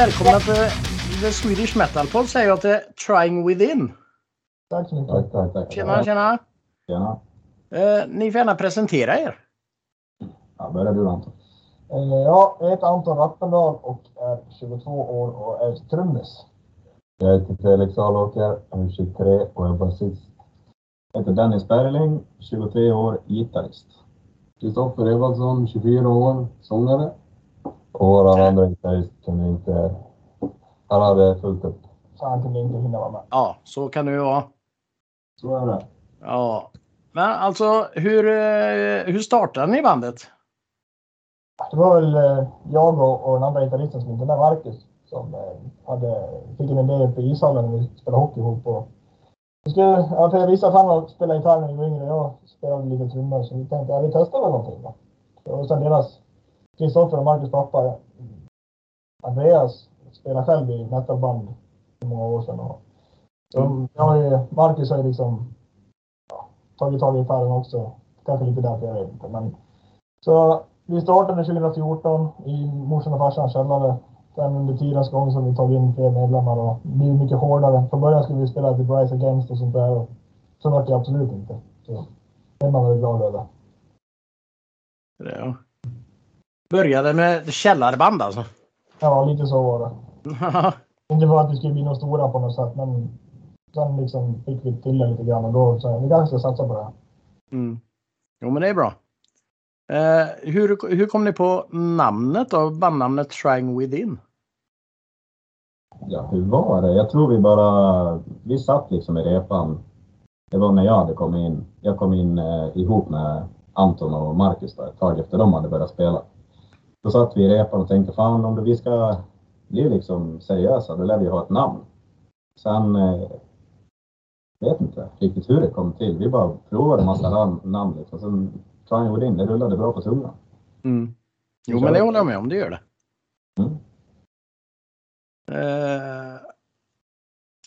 Välkomna till The Swedish Metal Pod säger jag till Trying Within. Tack så mycket. Tack, tack, tack. Tjena, tjena. Tjena. Eh, ni får gärna presentera er. Ja, börjar du Anton. Eh, Ja, jag heter Anton Rappendal och är 22 år och är trummis. Jag heter Felix Alåker, jag är 23 och är basist. Jag heter Dennis Berling, 23 år, gitarrist. Kristoffer Evaldsson, 24 år, sångare. Och våran andra gitarrist kunde inte... Han hade fullt upp. Så han kunde inte hinna vara med. Ja, så kan det ju vara. Så är det. Ja. Men alltså, hur, eh, hur startade ni bandet? Det var väl eh, jag och, och den andra gitarristen som inte med, Marcus, som eh, hade, fick en idé uppe i ishallen när vi spelade hockey ihop. Och vi skulle, ja, för jag visste att han var spelade gitarr när vi var yngre och jag spelade lite trummor så vi tänkte att ja, vi testar väl någonting då. Och sen deras, Kristoffer och Marcus pappa, Andreas, spelade själv i metalband för många år sedan. Och, så jag har ju, Marcus har ju liksom ja, tagit tag i gitarren också. Kanske lite därför, jag vet inte. Men, så vi startade 2014 i morsan och farsans källare. Sen under tidens gång har vi tagit in fler medlemmar och blivit mycket hårdare. Från början skulle vi spela till Rise Against och sånt där. Och så var det absolut inte. Så det är man väl glad över. Ja. Började med källarband alltså. Ja, lite så var det. Inte för att vi skulle bli några stora på något sätt, men sen liksom fick vi till det lite grann och då så vi kanske ska satsa på det mm. Jo, men det är bra. Eh, hur, hur kom ni på namnet då? Bandnamnet Trying Within? Ja, hur var det? Jag tror vi bara... Vi satt liksom i repan. Det var när jag hade kommit in. Jag kom in eh, ihop med Anton och Marcus då, ett tag efter de hade börjat spela. Då satt vi i repan och tänkte fan om vi ska bli liksom seriösa, då lär vi ha ett namn. Sen... Eh, vet inte riktigt hur det kom till. Vi bara provade en massa namn, namn liksom. Sen Trying Within, det rullade bra på tungan. Mm. Jo, men det håller jag med om. Det gör det. Mm. Eh,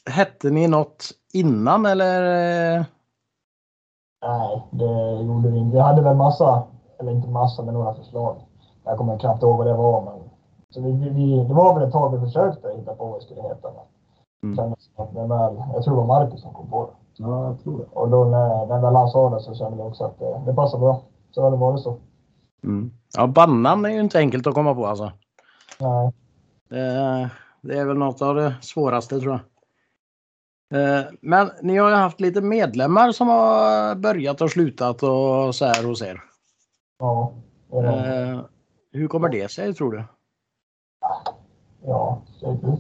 hette ni något innan eller? Nej, det gjorde vi inte. Vi hade väl massa, eller inte massa, men några förslag. Jag kommer knappt ihåg vad det var, men så vi, vi, det var väl ett tag vi försökte hitta på vad det skulle heta. Mm. att när väl, jag tror det var Marcus som kom på det. Ja, jag tror det. Och då när, när väl han sa det så kände vi också att det, det passar bra. Så har det varit så. Mm. Ja, bandnamn är ju inte enkelt att komma på alltså. Nej. Eh, det är väl något av det svåraste tror jag. Eh, men ni har ju haft lite medlemmar som har börjat och slutat och så här hos er. Ja. det hur kommer det sig tror du? Ja.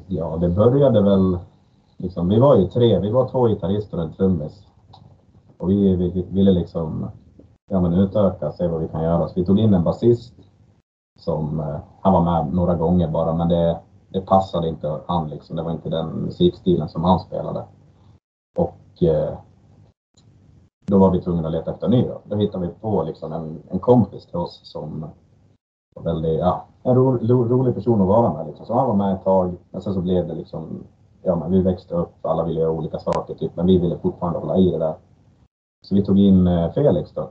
Ja, det började väl liksom, vi var ju tre, vi var två gitarrister och en trummis. Och vi, vi ville liksom ja, men utöka, se vad vi kan göra. Så vi tog in en basist som, eh, han var med några gånger bara, men det, det passade inte han liksom. Det var inte den musikstilen som han spelade. Och eh, då var vi tvungna att leta efter ny då. Då hittade vi på liksom en, en kompis till oss som väldigt, ja, en ro, ro, rolig person att vara med liksom. Så han var med ett tag, men sen så blev det liksom, ja men vi växte upp, alla ville göra olika saker typ, men vi ville fortfarande hålla i det där. Så vi tog in eh, Felix då.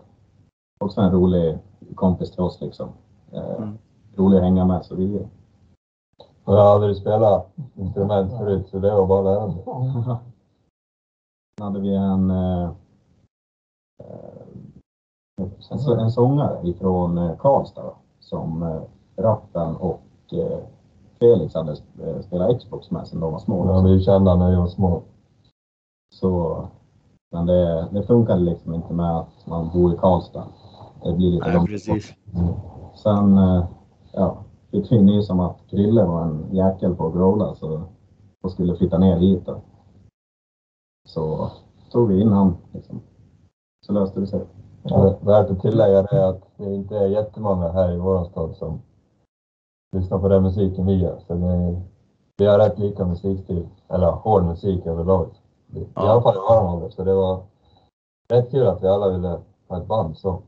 Också en rolig kompis till oss liksom. Eh, Mm. Rolig att hänga med, så vi... Jag har aldrig spelat instrument förut så det var bara att lära mig. Sen hade vi en, eh, en, en sångare ifrån Karlstad då, som eh, Rappen och eh, Felix hade eh, spelat Xbox med sedan de var små. Ja, vi kände när vi var små. Så, men det, det funkade liksom inte med att man bor i Karlstad. Det blir lite Nej, långt precis. Sen ja, fick vi nys om att Krille var en jäkel på att growla så, och skulle flytta ner hit. Då. Så tog vi in han. Liksom. Så löste det sig. Ja, värt att tillägga är att det inte är jättemånga här i vår stad som lyssnar på den musiken vi gör. Så det vi har rätt lika musikstil, eller hård musik överlag. I Ja. alla fall i vår ålder. Så det var rätt kul att vi alla ville ha ett band så.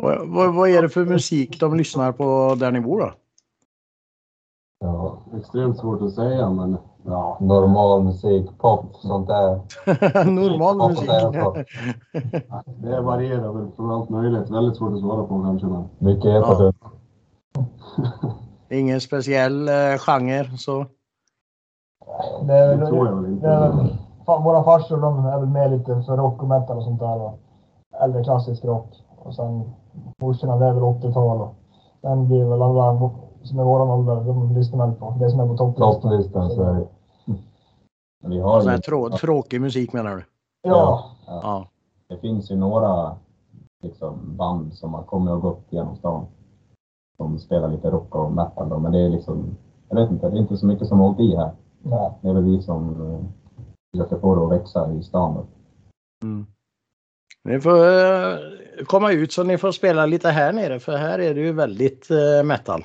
Vad, vad, vad är det för musik de lyssnar på där ni bor då? Ja, Extremt svårt att säga men ja. normal musik, pop, sånt där. Normal Pop musik. är så. Det varierar väl från allt möjligt. Väldigt svårt att svara på kanske men. Mycket Ja. epatut. Ingen speciell eh, genre så. Det är Det väl, tror jag väl inte. det är väl, fan, våra farsor de är väl med lite för rock och metal och sånt där. Och äldre klassisk rock. Och sen morsorna det är väl 80-tal. Och sen blir väl alla som är våran ålder, de lyssnar väl på det som är på topplistan. Topplistan så är det. Vi har ju, trå, tråkig musik menar du? Ja. Ja. det finns ju några liksom, band som har kommit och gått genom stan. Som spelar lite rock och metal då, men det är liksom, jag vet inte, det är inte så mycket som har hållit i här. Nej. Det är väl vi som eh, försöker få det att växa i stan. Då. Mm. Ni får eh, komma ut så ni får spela lite här nere för här är det ju väldigt eh, metal.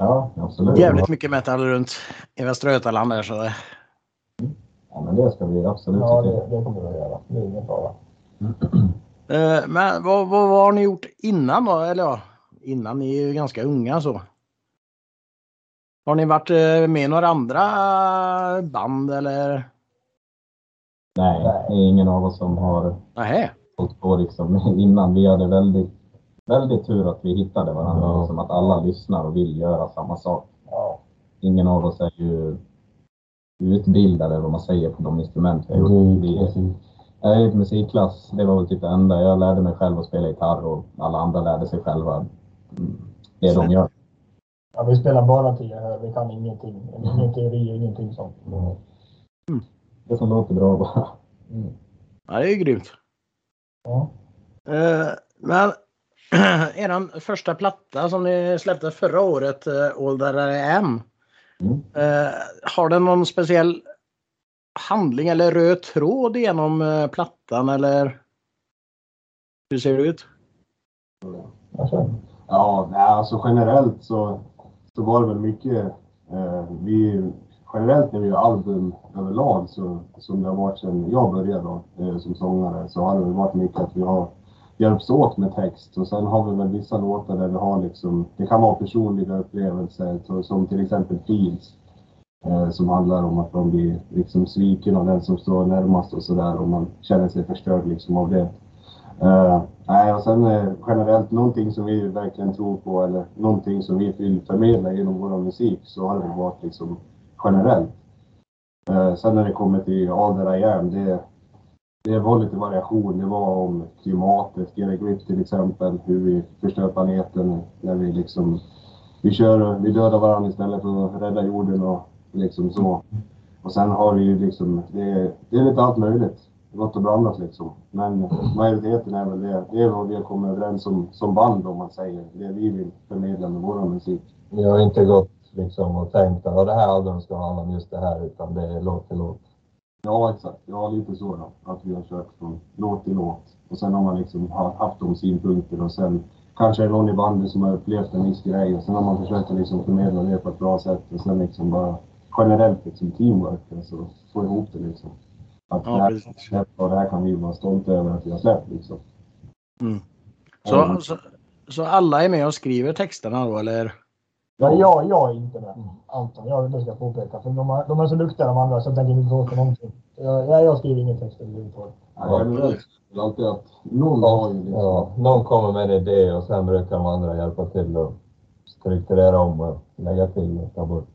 Ja, absolut. Jävligt mycket metal runt i Västra Götaland där så det, Ja, men det ska vi absolut Ja, det, det kommer vi att göra. Det är ingen fara. Eh, Men vad, vad, vad har ni gjort innan då? Eller ja, innan ni är ju ganska unga så. Har ni varit eh, med i några andra band eller? Nej, det är ingen av oss som har Nähä. hållit på liksom innan. Vi hade väldigt, väldigt tur att vi hittade varandra. Ja. Liksom att alla lyssnar och vill göra samma sak. Ja. Ingen av oss är ju utbildade, vad man säger, på de instrument vi har gjort. Mm, Vi, är i musikklass, det var väl typ det enda. Jag lärde mig själv att spela gitarr och alla andra lärde sig själva mm, det de gör. ja, vi spelar bara tio här. Vi kan ingenting. Ingen teori, ingenting sånt. Det som låter bra bara. Mm. Ja, det är grymt. Ja. Eh, Men eran första platta som ni släppte förra året, eh, All That I Am. Mm. eh, Har den någon speciell handling eller röd tråd genom eh, plattan eller? Hur ser det ut? Alltså, Ja, alltså generellt så, så var det väl mycket. Eh, vi, generellt när vi gör album överlag så som det har varit sedan jag började då, eh, som sångare så har det väl varit mycket att vi har hjälps åt med text och sen har vi väl vissa låtar där vi har liksom, det kan vara personliga upplevelser som till exempel Fields. Eh, som handlar om att man blir liksom sviken av den som står närmast och sådär och man känner sig förstörd liksom av det. Eh, nej, och sen eh, generellt någonting som vi verkligen tror på eller någonting som vi vill förmedla genom vår musik så har det varit liksom generellt. Eh, sen när det kommer till All That I Am, det, det var lite variation. Det var om klimatet, Get Grip till exempel, hur vi förstör planeten när vi liksom vi kör, vi dödar varandra istället för att rädda jorden och liksom så. Och sen har vi ju liksom, det, det är lite allt möjligt. Gott och blandat liksom. Men majoriteten är väl det. Det är vad vi har kommit överens om som band om man säger. Det vi vill förmedla med vår musik. Ni har inte gått liksom och tänkt att det här albumet ska handla om just det här utan det är låt till låt. Ja exakt, ja lite så då. Att vi har kört från låt till låt. Och sen har man liksom ha- haft de synpunkter och sen kanske är det någon i bandet som har upplevt en viss grej och sen har man försökt att liksom förmedla det på ett bra sätt och sen liksom bara generellt liksom teamwork, alltså få ihop det liksom. Att Ja, det, här, precis. och det här kan vi vara stolta över att vi har släppt liksom. Mm. Så, så, så alla är med och skriver texterna då eller? Ja, jag, jag är inte med. Anton, jag, det ska påpeka. För de, är, de är så duktiga de andra så jag tänker inte åt någonting. Jag, jag, skriver ingen text överhuvudtaget. Ja, generellt är det alltid att någon har ju liksom Ja, någon kommer med en idé och sen brukar de andra hjälpa till och strukturera om och lägga till och ta bort.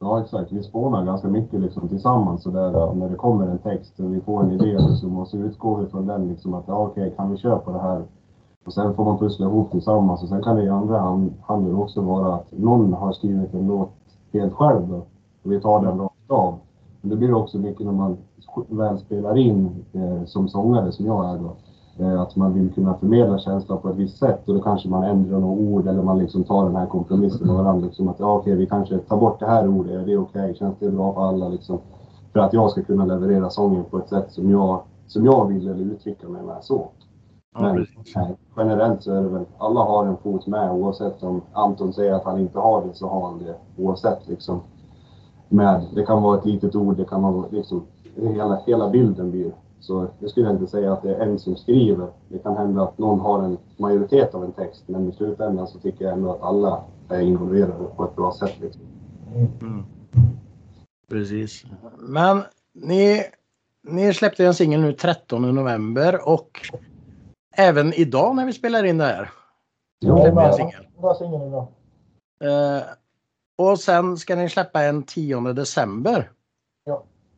Ja exakt, vi spånar ganska mycket liksom tillsammans så där Ja. när det kommer en text och vi får en idé så utgår vi från den liksom att ja, okej kan vi köra på det här? Och sen får man pussla ihop tillsammans och sen kan det i andra hand, handen också vara att någon har skrivit en låt helt själv då och vi tar den rakt av. Men det blir också mycket när man väl spelar in eh, som sångare som jag är då. Eh, att man vill kunna förmedla känslan på ett visst sätt och då kanske man ändrar några ord eller man liksom tar den här kompromissen med varandra. Liksom att ja, okej, vi kanske tar bort det här ordet, är det okej? Känns det bra för alla? Liksom, för att jag ska kunna leverera sången på ett sätt som jag, som jag vill eller uttrycka mig med så. Men generellt så är det väl, alla har en fot med oavsett om Anton säger att han inte har det så har han det oavsett liksom. Med, det kan vara ett litet ord, det kan vara liksom, hela, hela bilden blir. Så jag skulle inte säga att det är en som skriver. Det kan hända att någon har en majoritet av en text men i slutändan så tycker jag ändå att alla är involverade på ett bra sätt. Liksom. Mm. Precis. Men ni, ni släppte en singel nu 13 november och även idag när vi spelar in det här. Ja, det bra, singel. idag. Eh, Och sen ska ni släppa en 10 december.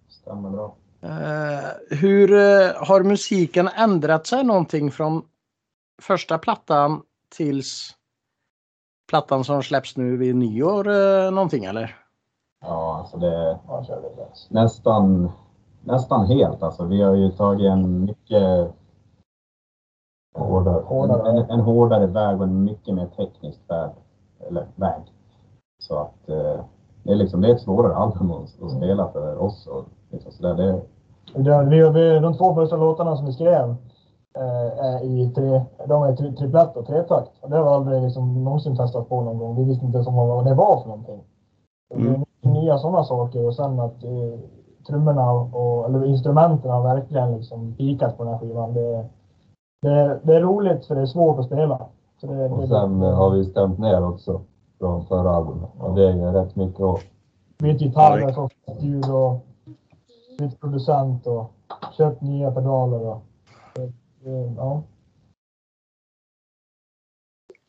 Stämmer bra. Eh, hur eh, har musiken ändrat sig någonting från första plattan tills plattan som släpps nu vid nyår eh, någonting eller? Ja, alltså det, Ja, lätt. nästan, nästan helt. Alltså, vi har ju tagit en mycket Hårdare. en, Hårdare. en, en hårdare väg och en mycket mer teknisk väg. Eller väg. Så att eh, det, är liksom, det är ett svårare album att, att spela för oss. Och liksom sådär. Det, Det, vi, vi, de två första låtarna som vi skrev eh, är i tre, de är tri, triplett och tretakt. Och det har vi aldrig liksom någonsin testat på någon gång. Vi visste inte ens om vad det var för någonting. Så Mm. nya sådana saker och sen att eh, trummorna och, eller instrumenten har verkligen liksom pikat på den här skivan. Det, det, det är roligt för det är svårt att spela. Så det, Och det, sen eh, har vi stämt ner också från förra albumet. Och det är rätt mycket av. bytt gitarrer, fått ljud och bytt producent och köpt nya pedaler. Och, det, det, ja.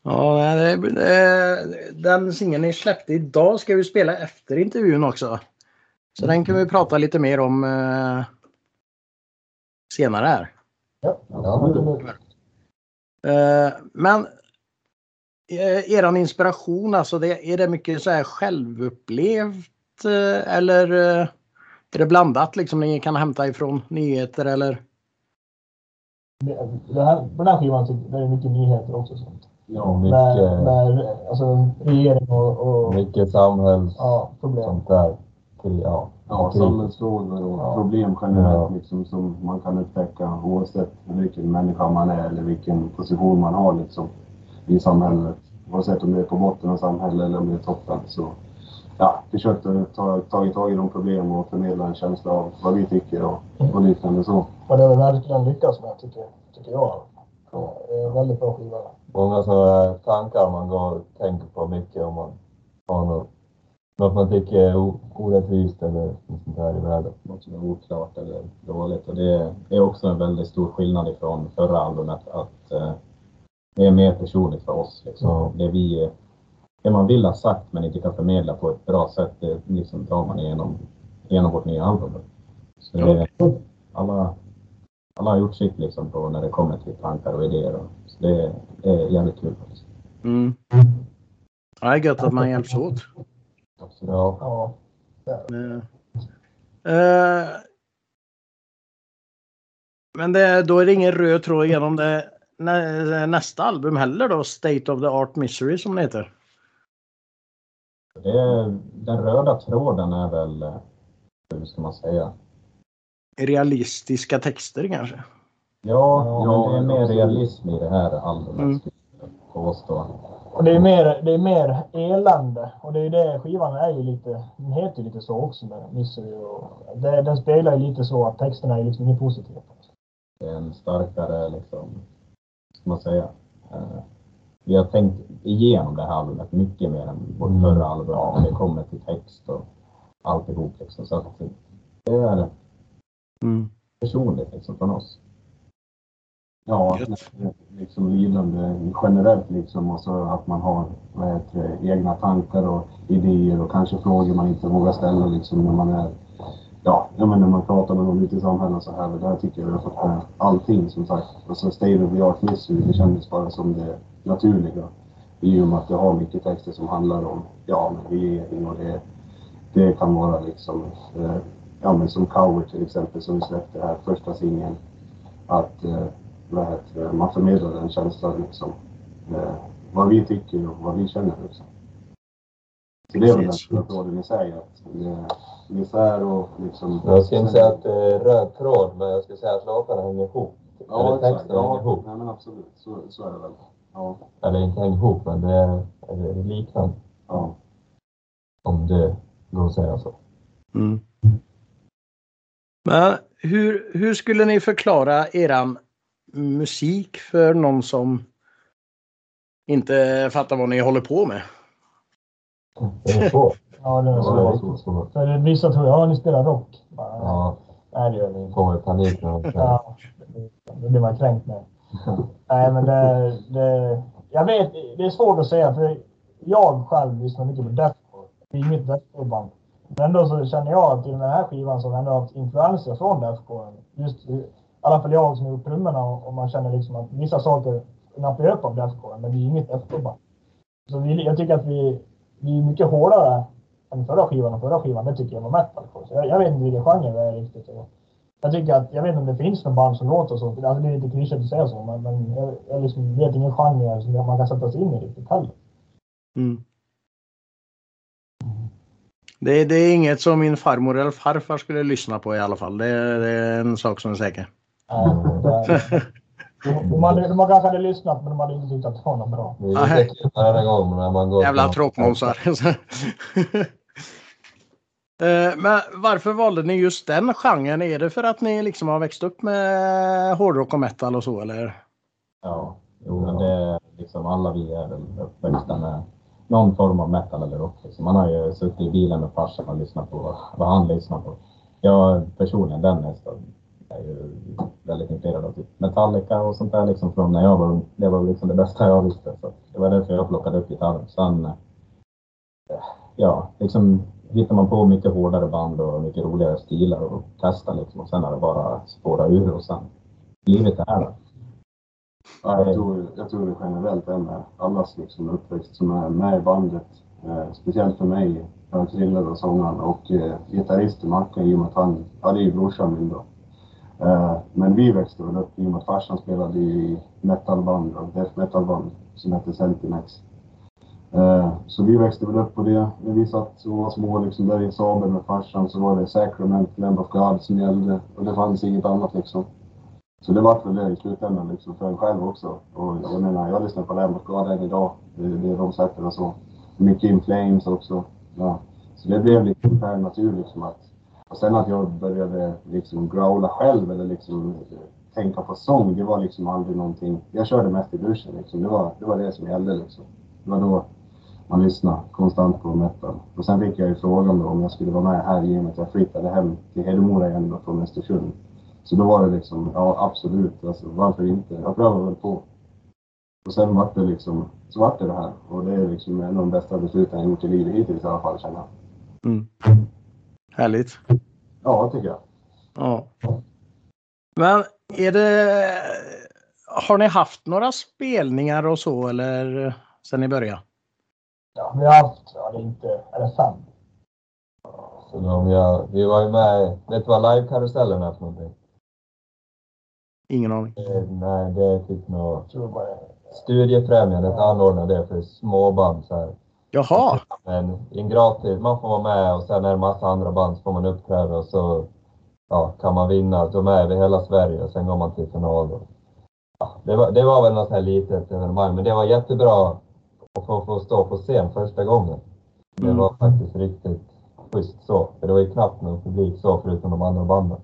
Ja, det, det, den singeln ni släppte idag ska vi spela efter intervjun också. Så den kan vi prata lite mer om eh, senare här. Ja, Ja. absolut. Eh, men eh, eran inspiration, alltså det, är det mycket så här självupplevt eh, eller är det blandat liksom ni kan hämta ifrån nyheter eller? Det, det här, på den här skivan tycker jag det är mycket nyheter också. Sånt. ja, Med, Mycket, med alltså, regering och, och mycket samhälls... ja, problem. Sånt där. Till, ja. Ja, samhällsfrågor och Ja. problem generellt liksom, som man kan upptäcka oavsett vilken människa man är eller vilken position man har liksom, i samhället. Oavsett om det är på botten av samhället eller om det är toppen. Så ja, försökt att ta, ta tag i de problem och förmedla en känsla av vad vi tycker och, och liknande så. Och det har vi verkligen lyckats med tycker, tycker jag. Så, det är en väldigt bra skiva. Många sådana tankar man går och tänker på mycket om man har något, något man tycker är orättvist eller något sånt där i världen. något som är oklart eller dåligt. Och det är också en väldigt stor skillnad ifrån förra albumet att eh, det är mer personligt för oss. Liksom. Ja. Det, vi, det man vill ha sagt men inte kan förmedla på ett bra sätt, det liksom drar man igenom, genom vårt nya album. Så det, alla, alla har gjort sitt liksom på när det kommer till tankar och idéer. Och, så det, det är jävligt kul faktiskt. Mm. Ja, det är gött att man hjälps åt. Absolut. Ja, Ja. Eh, eh, men det, då är det ingen röd tråd genom det nä, nästa album heller då, State of the Art Misery som det heter. Det är, den röda tråden är väl, eh, hur ska man säga? Realistiska texter kanske. Ja, Ja, men det är mer realism i det här albumet. Mm. Påstå. Och det är mer, det är mer elände. Och det är det skivan är ju lite, den heter ju lite så också med Misery och det, den spelar ju lite så att texterna är liksom inget positivt. Det är en starkare, liksom, ska man säga. Eh, vi har tänkt igenom det här albumet mycket mer än vårt Mm. förra album när det kommer till text och alltihop. Liksom. Så att det är Mm. personligt liksom, från oss. Ja, liksom lidande generellt liksom och så att man har vad heter egna tankar och idéer och kanske frågor man inte vågar ställa liksom när man är Ja, jag menar när man pratar med någon ute i samhället så här. Där tycker jag vi har fått med allting som sagt. Och så State of the Art Misery, det kändes bara som det naturliga. I och med att det har mycket texter som handlar om, ja, men regering och det, det kan vara liksom, eh, ja men som Coward till exempel som vi släppte här, första singeln. Att eh, vad heter det, man förmedlar den känslan liksom. Eh, vad vi tycker och vad vi känner liksom. Så det är väl den stora tråden i sig. Att det är misär och liksom... jag ska inte säga att det är röd tråd, men jag ska säga att låtarna hänger ihop. Ja, Eller exakt. texterna hänger Ja, ihop. nej, men absolut. Så, så är det väl. Ja. Eller inte hänger ihop, men det är, det är liknande. ja. Om det går att säga så. Mm. Men hur, hur skulle ni förklara eran musik för någon som inte fattar vad ni håller på med? Det. Ja, det är Det så. För vissa tror, ja ni spelar rock. Bara, Ja, Nej, det gör vi inte. får man panik när de Ja, det blir man kränkt med. Nej, men det, det... Jag vet, det är svårt att säga för jag själv lyssnar mycket på deathcore. Vi är inget deathcore-band. Men ändå så känner jag att i den här skivan vi ändå haft influenser från deathcore. Just alla fall jag som har gjort trummorna och, och man känner liksom att vissa saker nappar upp av deathcore, men det är inget deathcore-band. Så vi, jag tycker att vi, vi är mycket hårdare än förra skivan och förra skivan, det tycker jag var metalcore. Så jag, jag vet inte vilken genre det är riktigt. Och jag tycker att, jag vet inte om det finns någon band som låter så. Alltså det är lite klyschigt att säga så, men, men jag, jag liksom vet ingen genre som man kan sätta sig in i riktigt heller. Mm. Det, det är inget som min farmor eller farfar skulle lyssna på i alla fall. Det, det är en sak som är säker. Ja, De hade, de kanske hade lyssnat men de hade inte tyckt att det var något bra. Det är lite kul varje gång när man går... Jävla tråkmånsar. Eh, Men varför valde ni just den genren? Är det för att ni liksom har växt upp med hårdrock och metal och så eller? Ja, jo, men det är liksom alla vi är väl uppväxta med någon form av metal eller rock. Liksom. Man har ju suttit i bilen med farsan och lyssnat på vad, han lyssnar på. Jag personligen, den nästan, är ju väldigt intresserad av typ Metallica och sånt där liksom från när jag var ung. Det var liksom det bästa jag visste. Så det var därför jag plockade upp gitarren. Sen, eh, ja, liksom hittar man på mycket hårdare band och mycket roligare stilar och testar liksom. Och sen har det bara spårat ur och sen livet är här. Ja, jag, tror, jag tror det generellt är med allas liksom uppväxt som är med i bandet. Eh, speciellt för mig, för Krille och sångaren och eh, gitarristen Mackan i och med att han, ja det är ju brorsan min då. Eh, men vi växte väl upp i och med att farsan spelade i metalband och death metalband som hette Centimex. Eh, så vi växte väl upp på det. När vi satt och var små liksom där i Saaben med farsan så var det Sacrament, Lamb of God som gällde och det fanns inget annat liksom. Så det vart väl det i slutändan liksom för en själv också. Och jag menar, jag lyssnar på Lamb of God än idag. Det, det de sätter och så. Mycket In Flames också. Ja. Så det blev liksom per som att... Och sen att jag började liksom growla själv eller liksom eh, tänka på sång, det var liksom aldrig någonting. Jag körde mest i duschen liksom. Det var det, var det som gällde liksom. Det var då man lyssnade konstant på metal. Och sen fick jag ju frågan då om jag skulle vara med här i och med att jag flyttade hem till Hedemora igen då från Östersund. Så då var det liksom, ja absolut, alltså, varför inte? Jag prövar väl på. Och sen vart det liksom, så vart det det här. Och det är liksom en av de bästa besluten jag gjort i livet hittills i alla fall känner jag. Mm. Härligt. Ja, tycker jag. Ja. Men är det... Har ni haft några spelningar och så eller sen ni började? Ja, vi har haft, ja det är inte, eller fem. Så de, ja, vi var ju med, vet du vad live-karusellen är för någonting? Ingen aning. Eh, nej, det är typ något Studiefrämjandet anordnar det för småband så här. Jaha. Men en gratis, man får vara med och sen är det massa andra band så får man uppträda och så ja, kan man vinna. De är över hela Sverige och sen går man till final. Och, ja, det, var, det var väl något här litet evenemang, men det var jättebra att få, få stå på scen första gången. Det Mm. var faktiskt riktigt schysst så. För det var ju knappt någon publik så förutom de andra banden.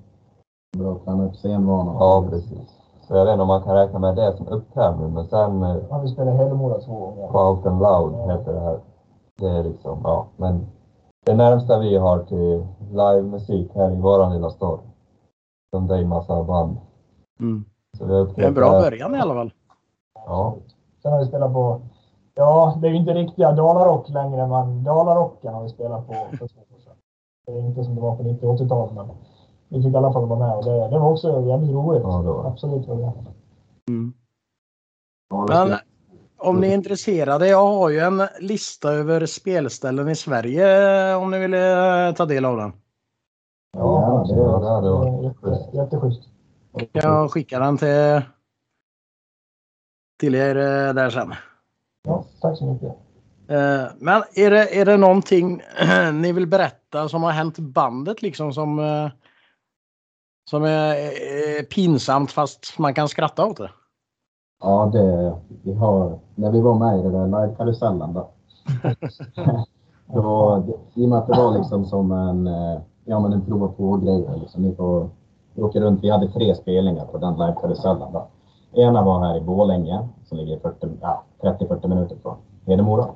Bra att träna upp scenvanan. Ja, precis. Så jag vet inte om man kan räkna med det som upptävling, men sen eh, har vi spelat Hedemora två gånger. Out and Loud heter det här. Det är liksom, ja, men det närmsta vi har till livemusik här i våran lilla stad. Som det är en massa band. Mm. Så vi har Det är en bra början i alla fall. Ja, Sen har vi spelat på, ja det är ju inte riktiga Dalarock längre men Dalarocken har vi spelat på för två år sedan. Det är inte som det var på 90 och 80-talet men vi fick i alla fall vara med och det, det var också jävligt roligt. ja det var. Absolut var det. Mm. Ja, det Men om ni är intresserade, jag har ju en lista över spelställen i Sverige om ni vill eh, ta del av den. Ja, det hade varit jätte, jätteschysst. Jag skickar den till, till er eh, där sen. Ja, tack så mycket. Eh, Men är det, är det någonting ni vill berätta som har hänt bandet liksom som, eh, som är eh, pinsamt fast man kan skratta åt det? Ja, det, vi har, när vi var med i den där live-karusellen då. då I och med att det var liksom som en, eh, ja men en prova på-grej. Liksom. Vi, får, vi åker runt, vi hade tre spelningar på den live-karusellen då. Ena var här i Borlänge som ligger 40 ja, 30-40 minuter från Hedemora.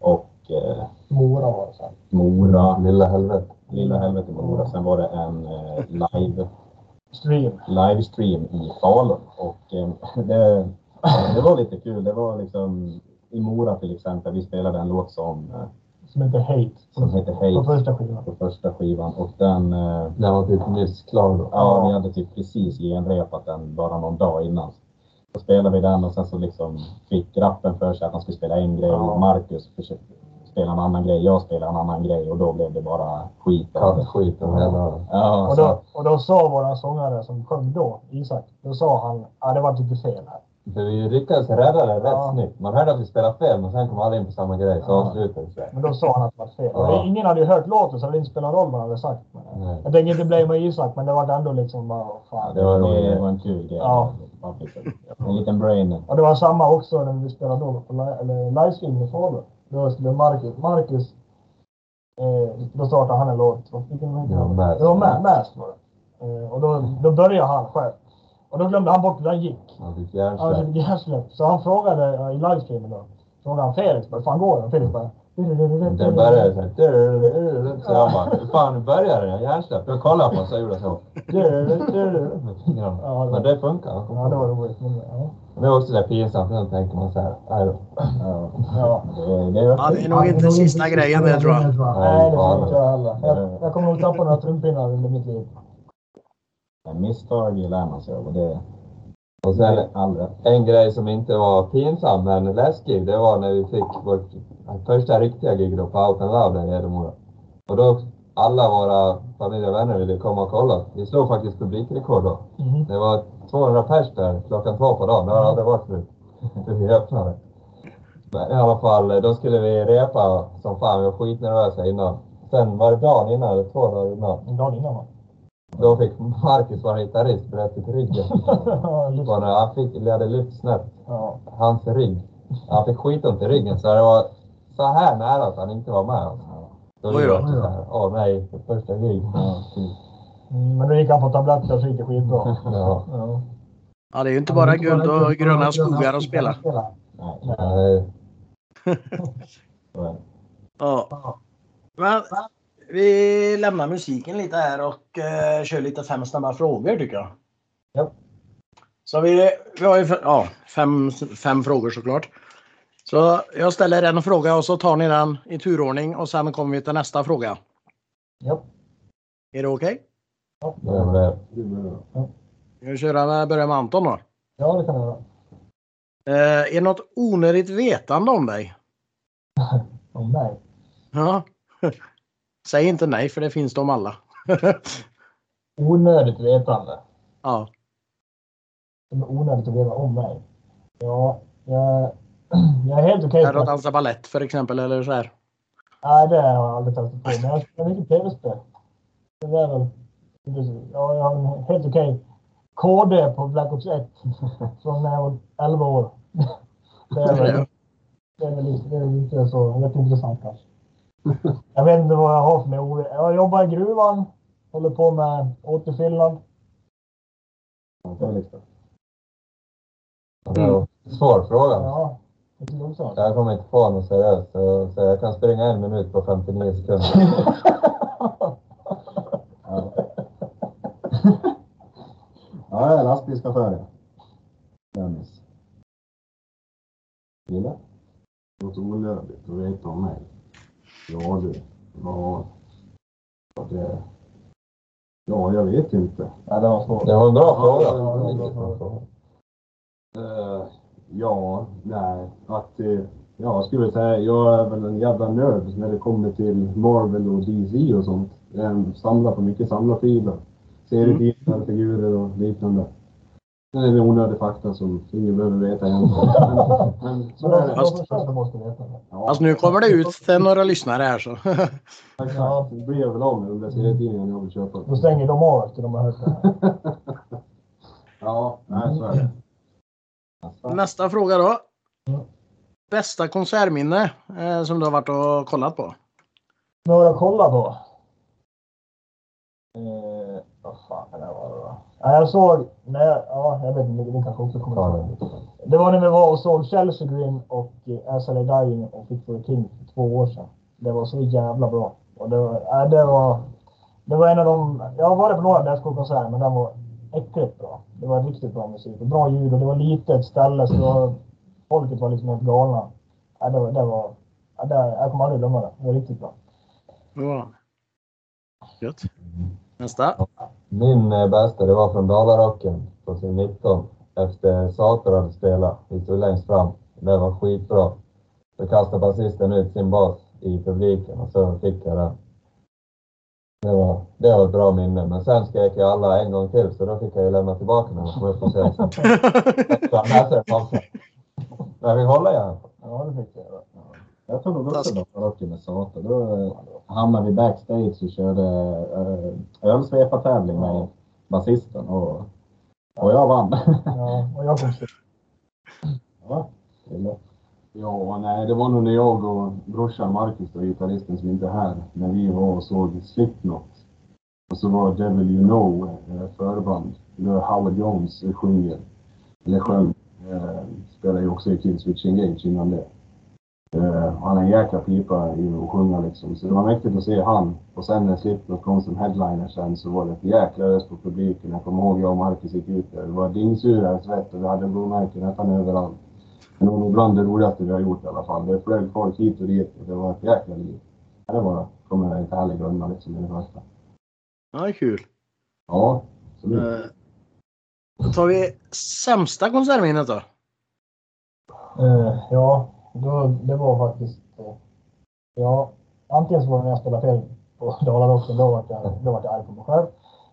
Och eh, Mora var det sen. Mora, Lilla helvete. lilla helvete Mora. Sen var det en eh, live Stream. livestream i Falun och eh, det, det var lite kul. Det var liksom i Mora till exempel. Vi spelade en låt som, eh, som heter Hate. som heter På Hate första skivan. på första skivan. Och den, eh, Den var typ nyss klar då. ja, vi hade typ precis genrepat den bara någon dag innan. Så spelade vi den och sen så liksom fick rappen för sig att han skulle spela en grej Ja. och Marcus försökte spela en annan grej, jag spelade en annan grej och då blev det bara skit. Kattskit och hela... Ja, Och då, och då sa våran sångare som sjöng då, Isak, då sa han ja det var lite fel här. För vi lyckades rädda det rätt Ja. snyggt. Man hörde att vi spelade fel, men sen kom alla in på samma grej, så Ja. avslutade det. Men då sa han att det var fel. Ja. ingen hade ju hört låten så det inte spelat roll vad han hade sagt. Men, Nej. jag tänker inte blamea Isak men det var ändå liksom bara, fan. det, var, det var en kul grej. Ja. En liten brain. Och det var samma också när vi spelade då på li- eller livestream med Faber. Då skulle Marcus, Marcus eh, då startade han en låt. Vad- Det var Mask. Det var Mask, var det. Eh, och då, då började han själv. Och då glömde han bort hur den gick. Han fick Han hjärnsläpp. fick. Så han frågade eh, i livestreamen då. Frågade han Felix hur fan går det? Felix bara... Den började såhär... Så jag bara, hur fan började den? Hjärnsläpp. Jag kollade på honom så jag gjorde så. Med fingrarna. Ja, det var- Men det funkar. Ja, det var roligt. Men, det var också det pinsamt. Då tänker man såhär, nej då. Ja. Det, det, det är nog inte sista grejen det tror jag. Nej, det tror inte jag heller. Jag, jag kommer nog tappa några trumpinnar under mitt liv. Misstag lär man sig av och sen en grej som inte var pinsam men läskig, det var när vi fick vårt första riktiga gig då på and Loud där i Hedemora. Och då alla våra familj och vänner ville komma och kolla. Vi slog faktiskt publikrekord då. Mhm. Det var 200 pers där klockan två på dagen. Det har aldrig varit förut. För vi öppnade. Men i alla fall, då skulle vi repa som fan. Vi var skitnervösa innan. Sen var det dagen innan, eller två dagar innan. En dag innan va? Då fick Marcus, vår gitarrist, bröt ryggen. Bara när han fick, hade lyft snett ja. hans rygg. Han fick skitont i ryggen så det var så här nära att han inte var med. Då Oj var då. åh nej, för första gig. Ja. Mm, Men då gick han på tabletter så gick det skitbra. Ja. Ja. Ja, det är ju inte bara guld och gröna skogar att spela. Nej, Nej. Ja. Men vi lämnar musiken lite här och eh, kör lite fem snabba frågor tycker jag. Ja. Så vi, vi har ju ja, fem, fem frågor såklart. Så jag ställer en fråga och så tar ni den i turordning och sen kommer vi till nästa fråga. Ja. Är det okej? Det var det. Det är bra. Ska vi köra med, börja med Anton då? ja, det kan jag göra. Eh, är det något onödigt vetande om dig? Om mig. Ja. Säg inte nej för det finns de alla. Onödigt vetande. ja. Som är onödigt att veta om mig. Ja, jag, jag är helt okej Är det att på dansa ballett för exempel eller så här? Nej, det har jag aldrig testat på. Men jag spelar mycket tv-spel. Det är väl... Ja, jag har en helt okej KD på Black Ops 1. Från när jag var 11 år. Det är väl, det är väl det är inte så jätteintressant kanske. Jag vet inte vad jag har för mig. Jag jobbar i gruvan. Håller på med återfyllnad. En svår fråga. Ja, jag kommer inte på något seriöst. Så, jag kan springa en minut på 59 sekunder. Ja. ja, jag är lastbilschaufför. Dennis. Gilla? Något onödigt att veta om mig. Ja du. Ja. Ja, det... Ja, jag vet inte. Ja, det var svårt. Det var en bra fråga. Ja, bra fråga. Eh, ja, nej. Att, eh, ja, jag skulle säga, jag är väl en jävla nörd när det kommer till Marvel och DC och sånt. Jag samlar på mycket samlarprylar. Serietidningar, figurer och liknande. Det är en onödig fakta som ingen behöver veta. Men, så är det. Fast- Fast, fast, måste veta det. Ja, Alltså nu kommer det ut till några lyssnare här så. exakt. Det blir jag väl av med de där serietidningarna jag vill köpa. Då stänger de av efter de har hört det. här. Ja, nej så är det. Nästa fråga då. Mm. Bästa konsertminne eh, som du har varit och kollat på? Några att kolla på? Eh, vad fan kan det vara då? Ja, jag såg, när jag, ja, jag vet inte, det kanske också kommer Ta ihåg. Det var när vi var och såg Chelsea Green och eh, Lay Dying och Fit for King för två år sedan. Det var så jävla bra. Och det var, ja, det var, det var en av de, jag har varit på några Deathcore-konserter men den var äckligt bra. Det var riktigt bra musik och bra ljud och det var litet ställe så det var, folket var liksom helt galna. Ja, det, var, det, var, ja, där, jag kommer aldrig glömma det. Det var riktigt bra. Ja. Gött. Nästa. Min eh, bästa, det var från Dalarocken på sin 19. Efter Sator hade spelat. Vi stod längst fram. Det var skitbra. Så kastade basisten ut sin bas i publiken och så fick jag den. Det var, det var ett bra minne. Men sen skrek jag alla en gång till så då fick jag ju lämna tillbaka när jag kom upp på scenen. Så han på sig. Men vi håller igen. Ja, det fick jag. Ja. Jag tror det var Rocky med Sata. Då eh, hamnade vi backstage och körde äh, ölsvepartävling med basisten och, och jag vann. Ja, och jag sist. ja, nej, det var nog när jag och brorsan Marcus, då, gitarristen som inte är här, när vi var och såg Slipknot. Och så var Devil You Know eh, förband. Där Howard Jones eh, sjunger, eller sjöng. Eh, spelade ju också i Killswitch Engage innan det. Eh, han är en jäkla pipa i att sjunga liksom. Så det var mäktigt att se han. Och sen när Slipknot kom som headliner sen så var det ett jäkla ös på publiken. Jag kommer ihåg jag och Marcus gick ut där. Det var dingsura i svett och vi hade blåmärken nästan överallt. Men det var nog bland det roligaste vi har gjort i alla fall. Det flög folk hit och dit och det var ett jäkla liv. Det var, kommer jag inte heller glömma liksom i det första. Ja, kul. Ja, absolut. Eh, Då tar vi sämsta konsertminnet då. Eh, ja, då, det var faktiskt... Eh, ja, antingen så var det när jag spelade fel på Dalarocken. Då var jag, då var jag arg på mig själv.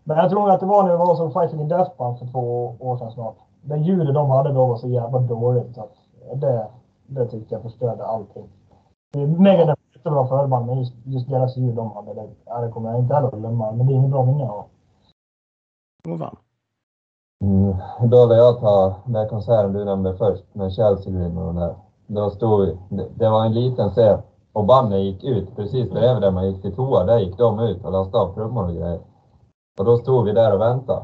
Men jag tror att det var när det var som Fighting in Death Band för två år sedan snart. Det ljudet de hade då var så jävla dåligt så att det, det tyckte jag förstörde allting. Det är Megadeth är jättebra förband men just, just deras ljud de hade, det, ja, det kommer jag inte heller att glömma. Men det är inget bra minne av. Vad fan. Mm, då vill jag ta den konserten du nämnde först med Chelsea Green och den där. Då stod det, var en liten scen och bandet gick ut precis bredvid där man gick till toa. Där gick de ut och lastade av trummor och grejer. Och då stod vi där och väntade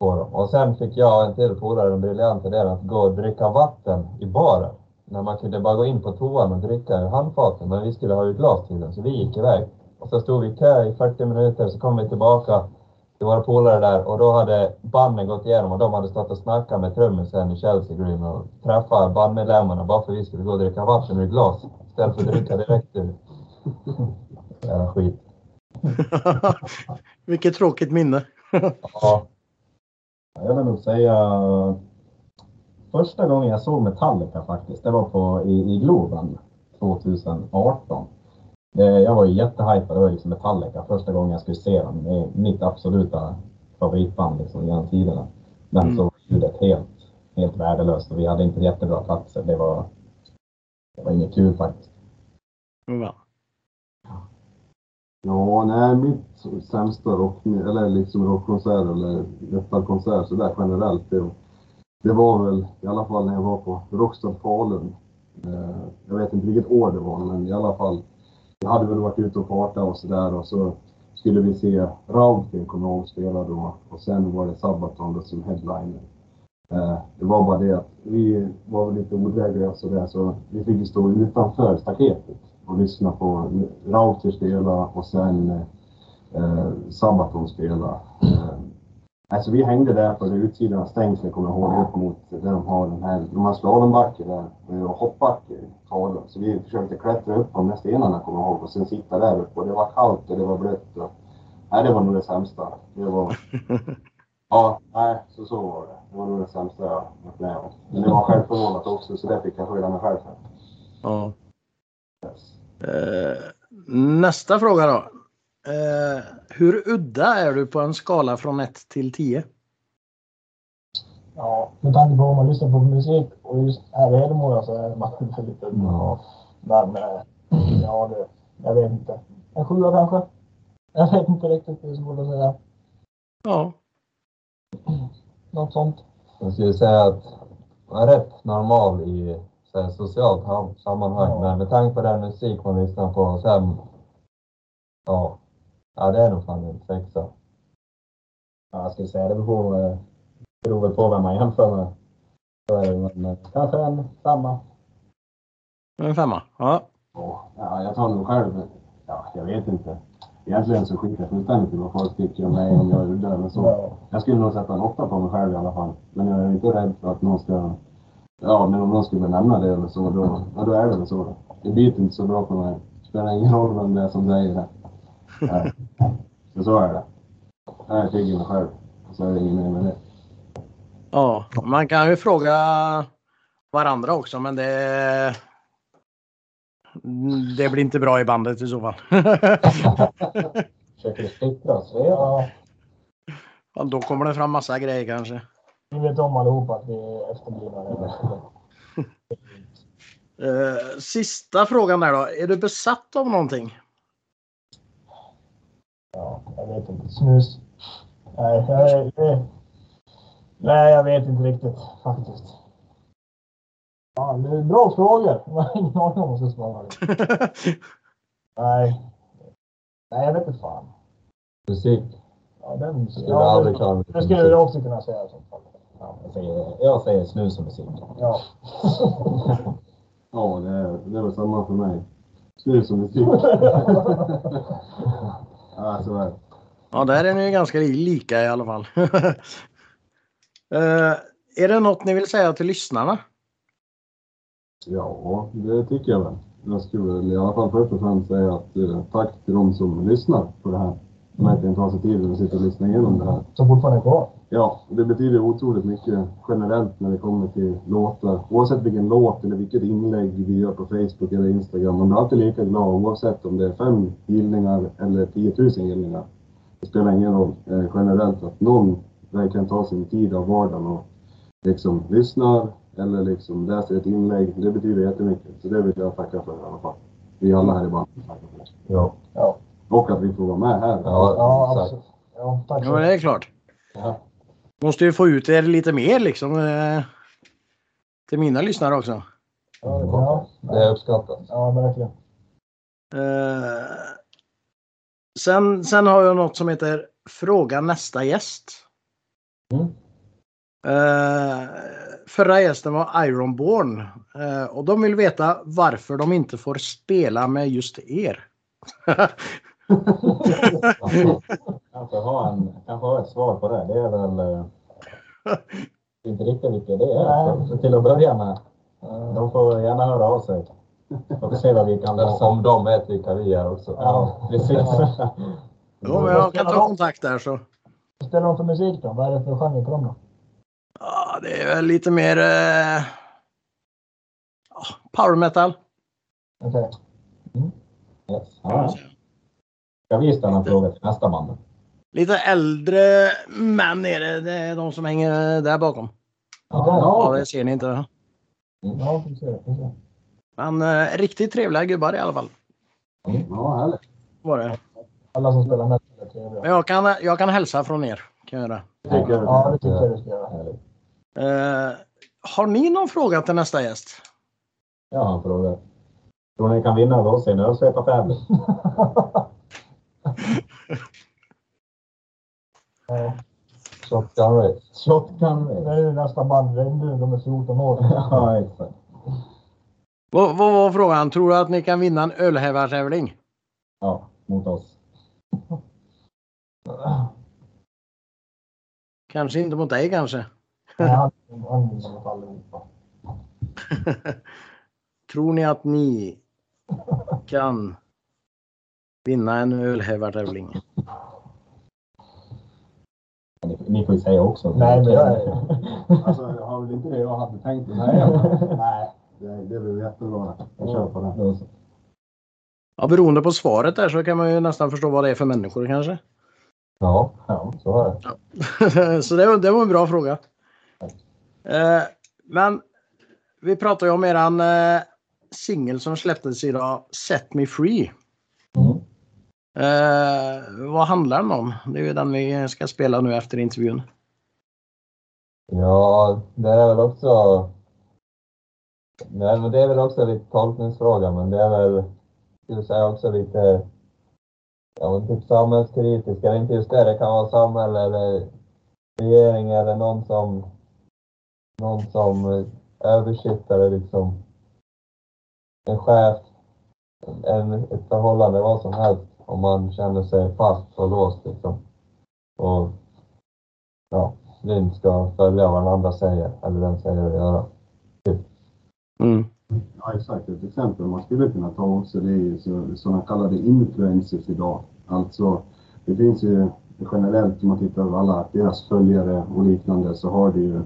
på dem. Och sen fick jag en till polare den briljanta idén att gå och dricka vatten i baren. När man kunde bara gå in på toan och dricka ur handfaten. Men vi skulle ha ju glas till den så vi gick iväg. Och så stod vi i kö i 40 minuter så kom vi tillbaka till våra polare där och då hade banden gått igenom och de hade stått och snackat med trummisen i Chelsea Green och träffat bandmedlemmarna bara för att vi skulle gå och dricka vatten ur glas istället för att dricka direkt ur. Jävla skit. Vilket tråkigt minne. Ja, Jag vill nog säga första gången jag såg Metallica faktiskt, det var på, i, i Globen 2018. Eh, Jag var ju jättehypad, det var liksom Metallica första gången jag skulle se dem. Det är mitt absoluta favoritband liksom genom tiderna. Men Mm. så var ljudet helt, helt värdelöst och vi hade inte jättebra platser. Det var, det var inget kul faktiskt. Fan. Ja, nej, mitt sämsta rock, eller liksom rockkonsert eller metalkonsert sådär generellt. Det, det var väl i alla fall när jag var på Rockstad Falun. Eh, jag vet inte vilket år det var, men i alla fall. Vi hade väl varit ute och partat och sådär och så skulle vi se Raufin komma och spela då och sen var det Sabaton då som headliner. Eh, det var bara det att vi var väl lite odrägliga och sådär så vi fick ju stå utanför staketet och lyssna på Rauter spela och sen eh, Sabaton spela. Eh, alltså vi hängde där på det utsidan av stängslet kommer jag ihåg upp mot där de har den här, de har slalombacke där och hoppbacke Falun. Så vi försökte klättra upp på de här stenarna kommer jag ihåg och sen sitta där uppe och det var kallt och det var blött. Och, nej, det var nog det sämsta. Det var Ja, nej, så så var det. Det var nog det sämsta jag varit med om. Men det var självförvållat också, så det fick jag skylla mig själv för. Ja. Eh, nästa fråga då. Eh, hur udda är du på en skala från 1 till 10? Ja, med tanke på vad man lyssnar på för musik och just här i Hedemora så är man väldigt udda. Ja. Men ja, det, jag vet inte. En sjua kanske? Jag vet inte riktigt. Är svårt att säga. Ja. Något sånt. jag skulle säga att man är rätt normal i så här, socialt sammanhang. Ja. Men med tanke på den musik man lyssnar på sen. Ja, ja det är nog fan en sexa. Ja, jag skulle säga det beror, eh, beror väl på vem man jämför med. Så är det, men kanske en femma. En femma. Ja. Ja, ja, jag tar nog själv, ja, jag vet inte. Egentligen så skiter jag fullständigt i vad folk tycker om mig, om jag är udda eller så. Ja. Jag skulle nog sätta en åtta på mig själv i alla fall. Men jag är inte rädd för att någon ska, ja, men om någon skulle nämna det eller så, då, ja, då är det väl så. det biter inte så bra på mig. Det spelar ingen roll vem det är som säger det. Nej. Så så är det. Jag tycker mig själv. Så är det ingen mer med det. Ja, man kan ju fråga varandra också men det det blir inte bra i bandet i så fall. Försöker splittra. Ja, Ja, Då kommer det fram massa grejer kanske. vi vet om allihopa att vi är efterblivna. Eh, sista frågan där då. Är du besatt av någonting? Ja, jag vet inte. Snus. Nej, jag, nej, jag vet inte riktigt faktiskt. Ja, det är bra frågor. Jag har ingen aning om vad jag ska svara. Nej. Nej, jag vet inte fan. Musik. Ja, den, Skulle ja, aldrig klara mig det skulle jag också kunna säga. i så fall. Ja, jag, säger, jag säger snus och musik. Ja. Ja, det är, det är väl samma för mig. Snus och musik. ja, så är det. Ja, där är ni ju ganska lika i alla fall. Eh, är det något ni vill säga till lyssnarna? Ja, det tycker jag väl. Jag skulle väl i alla fall först och främst säga att eh, tack till de som lyssnar på det här. De verkligen tar sig tid att sitta och lyssna igenom det här. Som fortfarande är kvar. Ja, det betyder otroligt mycket generellt när det kommer till låtar. Oavsett vilken låt eller vilket inlägg vi gör på Facebook eller Instagram. Man blir alltid lika glad oavsett om det är fem gillningar eller 10 000 gillningar. Det spelar ingen roll eh, generellt att någon verkligen tar sin tid av vardagen och liksom lyssnar eller liksom läser ett inlägg. Det betyder jättemycket. Så det vill jag tacka för i alla fall. Vi alla här i bandet tackar för det. Ja. Ja, Och att vi får vara med här. Ja, ja absolut. Ja, tack Ja, men det är klart. Ja. Måste ju få ut er lite mer liksom. eh, Till mina lyssnare också. Ja, Det uppskattas. ja, verkligen. Eh, sen, sen har jag något som heter Fråga nästa gäst. Mm. Eh, förra gästen var Ironborn eh, och de vill veta varför de inte får spela med just er. Kanske ha, en, kanske ha ett svar på det. Det är väl eh, inte riktigt vilka det är. Nej. Så till att börja med. De får gärna höra av sig. Får vi se vad vi kan lösa. Om de vet vilka vi är också. Ja, precis. Jo, men jag kan ta kontakt där så. Vad spelar de för musik då? Vad är det för genre på dem då? Ja, det är väl lite mer eh, ja, power metal. Okej. Yes. Ja. Ska vi ställa en fråga till nästa band? Lite äldre män är det. Det är de som hänger där bakom. Ja, Ja, det ser ni inte. Ja, vi ser. Men eh, riktigt trevliga gubbar i alla fall. Ja, härligt. Var det. Alla som spelar metal är trevliga. Jag kan, jag kan hälsa från er. Kan jag göra. Det tycker jag. Ja, det tycker jag du ska göra. härligt. Eh, har ni någon fråga till nästa gäst? Jag har en fråga. Tror ni kan vinna över oss i en ölsvepartävling? Ja. Shotgun race. Shotgun Det race. är ju nästa band. Regnbuen, de är 14 år. Ja, exakt. Vad, vad var frågan? Tror du att ni kan vinna en ölhävartävling? Ja, mot oss. Kanske inte mot dig kanske. Nej, han mot allihopa. Tror ni att ni kan vinna en ölhävartävling? Ni, ni får ju säga också. Nej, men jag är... Alltså, jag har väl inte det jag hade tänkt att säga. Nej, det, det blir jättebra. Jag kör på det. Ja, beroende på svaret där så kan man ju nästan förstå vad det är för människor kanske. Ja, Ja. så är det. så det var, det var en bra fråga. Eh, men vi pratar ju om eran eh, singel som släpptes idag, Set Me Free. Eh, vad handlar den om? Det är ju den vi ska spela nu efter intervjun. Ja, det är väl också... Nej, men det är väl också lite tolkningsfråga, men det är väl, skulle säga också lite, ja men typ samhällskritisk, eller inte just det, det kan vara samhälle eller regering eller någon som, någon som eh, översitter översittare liksom, en chef, en, ett förhållande, vad som helst, om man känner sig fast och låst liksom. Och ja, blind ska följa vad den andra säger eller den säger att göra. Mm. Ja, exakt. Ett exempel man skulle kunna ta också det är ju så, sådana kallade influencers idag. Alltså, det finns ju generellt om man tittar på alla deras följare och liknande så har det ju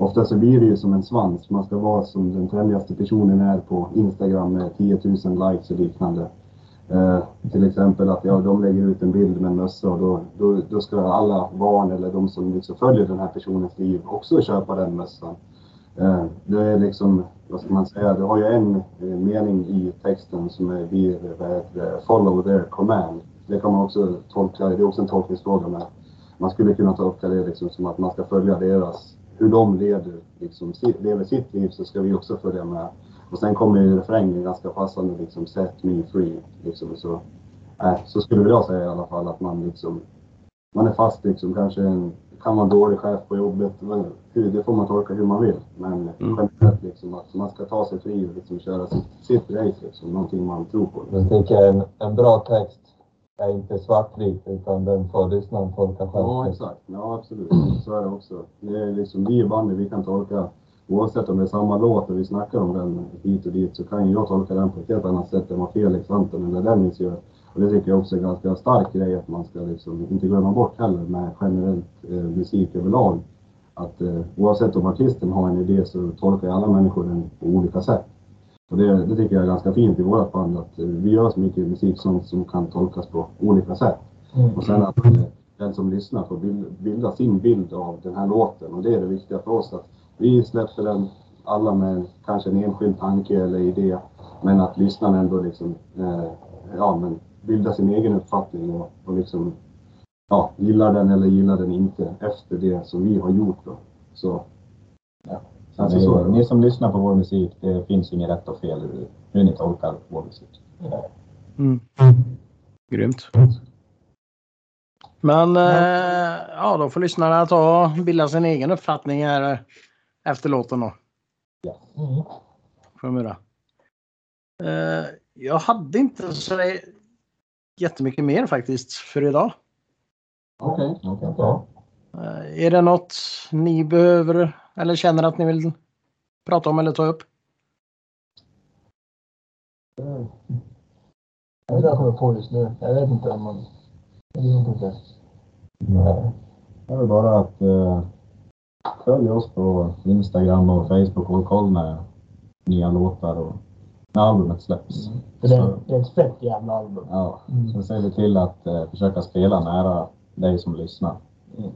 Ofta så blir det ju som en svans. Man ska vara som den trendigaste personen är på Instagram med 10 000 likes och liknande. Eh, till exempel att ja, de lägger ut en bild med en mössa och då, då, då ska alla barn eller de som liksom följer den här personens liv också köpa den mössan. Eh, det är liksom, vad ska man säga, det har ju en eh, mening i texten som är vi, heter follow their command. Det kan man också tolka, det är också en tolkningsfråga med. Man skulle kunna tolka det liksom som att man ska följa deras, hur de leder, liksom, lever sitt liv så ska vi också följa med. Och sen kommer ju refrängen ganska passande liksom set me free. Liksom, så, äh, så skulle jag säga i alla fall att man liksom, man är fast liksom, kanske en, kan vara en dålig chef på jobbet. Men, det får man tolka hur man vill. Men Mm. generellt liksom att man ska ta sig fri och liksom köra sitt, sitt race liksom, någonting man tror på. Jag tänker en, en bra text är inte svartvit utan den får lyssnaren tolka själv. Ja, exakt. Ja, absolut. Så är det också. Det är liksom, vi i bandet, vi kan tolka, oavsett om det är samma låt och vi snackar om den hit och dit, så kan ju jag tolka den på ett helt annat sätt än vad Felix Anton eller Dennis gör. Och det tycker jag också är en ganska stark grej att man ska liksom inte glömma bort heller med generellt eh, musik överlag. Att eh, oavsett om artisten har en idé så tolkar alla människor den på olika sätt. Och det, det tycker jag är ganska fint i vårt band att eh, vi gör så mycket musik som, som kan tolkas på olika sätt. Mm. Och sen att eh, den som lyssnar får bild, bilda sin bild av den här låten. Och det är det viktiga för oss. Att vi släpper den alla med kanske en enskild tanke eller idé. Men att lyssnaren ändå liksom, eh, ja, men bilda sin egen uppfattning och, och liksom, ja, gillar den eller gillar den inte efter det som vi har gjort. Då. Så, ja. Alltså, Ni, så, ni som lyssnar på vår musik, det finns inget rätt och fel hur, hur ni tolkar vår musik. Mm. Grymt. Men eh, ja, då får lyssnarna ta och bilda sin egen uppfattning här efter låten då. Mm. De göra. Eh, jag hade inte så jättemycket mer faktiskt för idag. Okej. Okej. Ja. Eh, är det något ni behöver eller känner att ni vill prata om eller ta upp? Mm. Jag vet inte vad jag kommer på just nu. Jag vet inte om man... Jag vet inte. Nej. Det är väl bara att eh, följ oss på Instagram och Facebook och håll koll med nya låtar och när albumet släpps. För det, är- det är ett fett jävla album. Ja, Mm. så ser vi till att eh, försöka spela nära dig som lyssnar. Mm.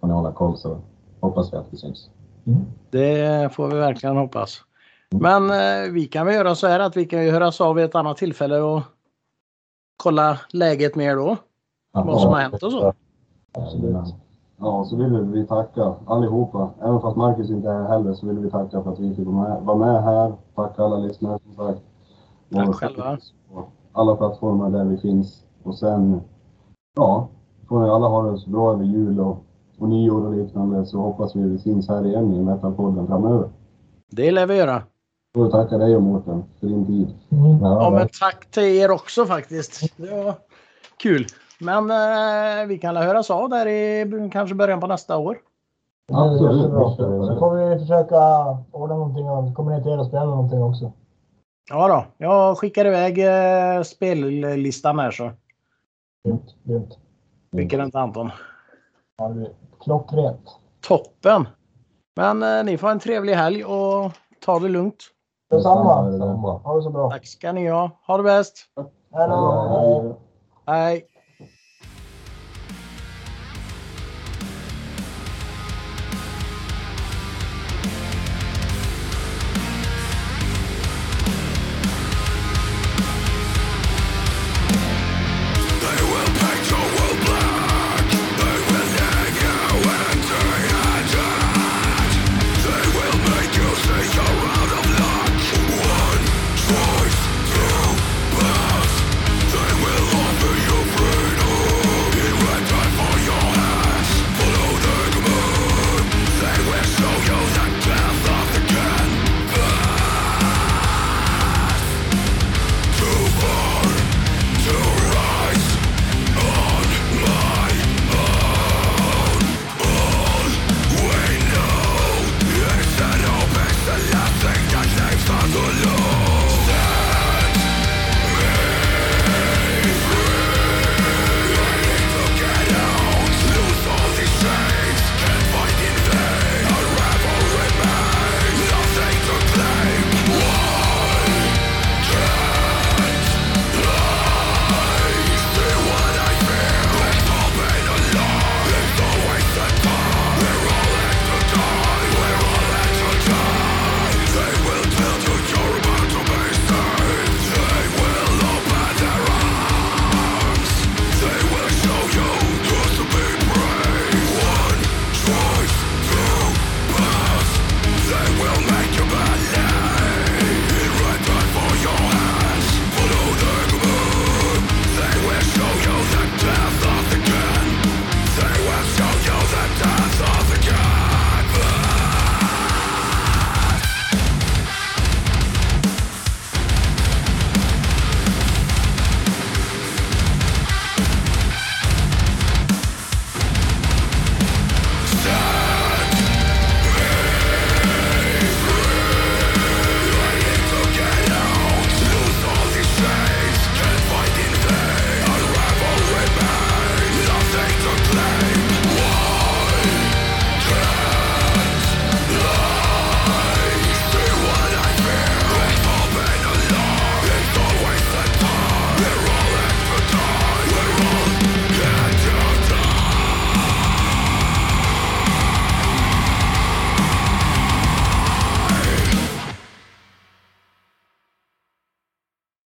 Får ni hålla koll så hoppas vi att vi syns. Det får vi verkligen hoppas. Men eh, vi kan väl göra så här att vi kan ju höras av vid ett annat tillfälle och kolla läget mer då. Vad som har hänt och så. Absolut. Ja, så vill vi tacka allihopa. Även fast Marcus inte är här heller så vill vi tacka för att vi fick vara med, här. Tacka alla lyssnare som sagt. Tack Och själva. På alla plattformar där vi finns. Och sen, ja, får ni alla ha det så bra över jul och, och nyår och liknande så hoppas vi vi syns här igen i Metalpodden framöver. Det lär vi göra. Får vi tacka dig och Mårten för din tid. Mm. Ja, Ja, men tack till er också faktiskt. Det var kul. Men eh, vi kan höras av där i kanske början på nästa år. Absolut. Absolut. bra. Så får vi försöka ordna någonting och komma ner till er och spela någonting också. Ja då, jag skickar iväg eh, spellistan här så Grymt. Grymt. skickar den till Anton. Ja, det klockrent. Toppen! Men eh, ni får en trevlig helg och ta det lugnt. Detsamma. Samma. Ha det så bra. Tack ska ni ha. Ha det bäst! Hej då. Hej. Hej!